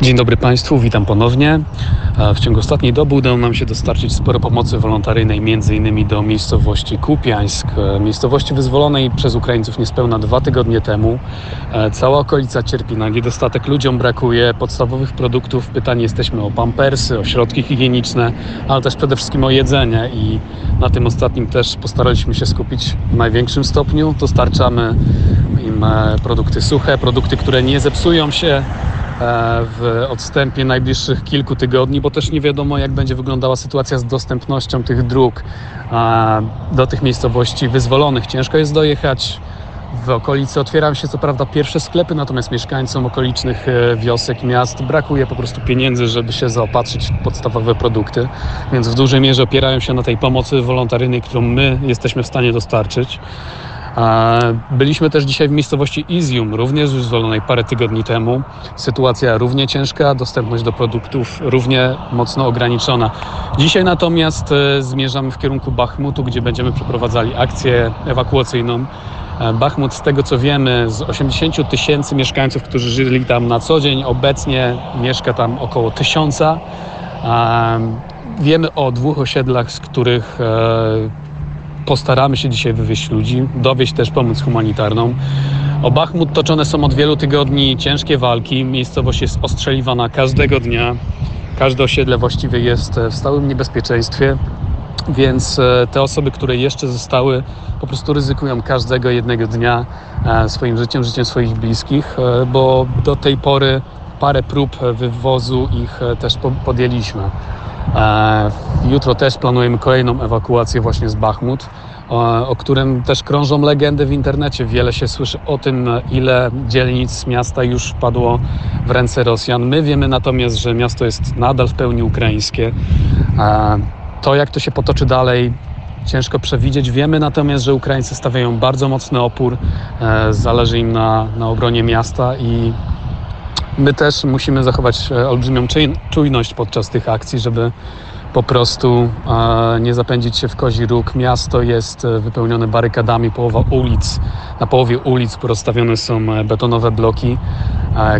Dzień dobry Państwu, witam ponownie. W ciągu ostatniej doby udało nam się dostarczyć sporo pomocy wolontaryjnej, m.in. do miejscowości Kupiańsk, e, miejscowości wyzwolonej przez Ukraińców niespełna dwa tygodnie temu. E, Cała okolica cierpi na niedostatek, ludziom brakuje podstawowych produktów. Pytani jesteśmy o pampersy, o środki higieniczne, ale też przede wszystkim o jedzenie i na tym ostatnim też postaraliśmy się skupić w największym stopniu. Dostarczamy im e, produkty suche, produkty, które nie zepsują się w odstępie najbliższych kilku tygodni, bo też nie wiadomo, jak będzie wyglądała sytuacja z dostępnością tych dróg e, do tych miejscowości wyzwolonych. Ciężko jest dojechać. W okolicy otwierają się co prawda pierwsze sklepy, natomiast mieszkańcom okolicznych e, wiosek, miast brakuje po prostu pieniędzy, żeby się zaopatrzyć w podstawowe produkty, więc w dużej mierze opierają się na tej pomocy wolontaryjnej, którą my jesteśmy w stanie dostarczyć. Byliśmy też dzisiaj w miejscowości Izium, również wyzwolonej parę tygodni temu. Sytuacja równie ciężka, dostępność do produktów równie mocno ograniczona. Dzisiaj natomiast e, zmierzamy w kierunku Bachmutu, gdzie będziemy przeprowadzali akcję ewakuacyjną. E, Bachmut, z tego co wiemy, z 80 tysięcy mieszkańców, którzy żyli tam na co dzień, obecnie mieszka tam około tysiąca. Wiemy o dwóch osiedlach, z których e, postaramy się dzisiaj wywieźć ludzi, dowieść też pomoc humanitarną. O Bachmut toczone są od wielu tygodni ciężkie walki. Miejscowość jest ostrzeliwana każdego dnia. Każde osiedle właściwie jest w stałym niebezpieczeństwie, więc e, te osoby, które jeszcze zostały, po prostu ryzykują każdego jednego dnia e, swoim życiem, życiem swoich bliskich, e, bo do tej pory parę prób wywozu ich e, też po- podjęliśmy. Jutro też planujemy kolejną ewakuację właśnie z Bachmut, o, którym też krążą legendy w internecie. Wiele się słyszy o tym, ile dzielnic miasta już wpadło w ręce Rosjan. My wiemy natomiast, że miasto jest nadal w pełni ukraińskie. To, jak to się potoczy dalej, ciężko przewidzieć. Wiemy natomiast, że Ukraińcy stawiają bardzo mocny opór. E, Zależy im na, na obronie miasta i my też musimy zachować e, olbrzymią czujność podczas tych akcji, żeby po prostu e, nie zapędzić się w kozi róg. Miasto jest e, wypełnione barykadami, połowa ulic, na połowie ulic rozstawione są betonowe bloki,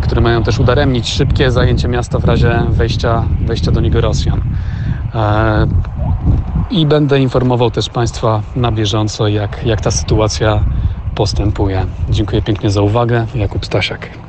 które mają też udaremnić szybkie zajęcie miasta w razie wejścia, wejścia do niego Rosjan. I będę informował też Państwa na bieżąco, jak, jak ta sytuacja postępuje. Dziękuję pięknie za uwagę. Jakub Stasiak.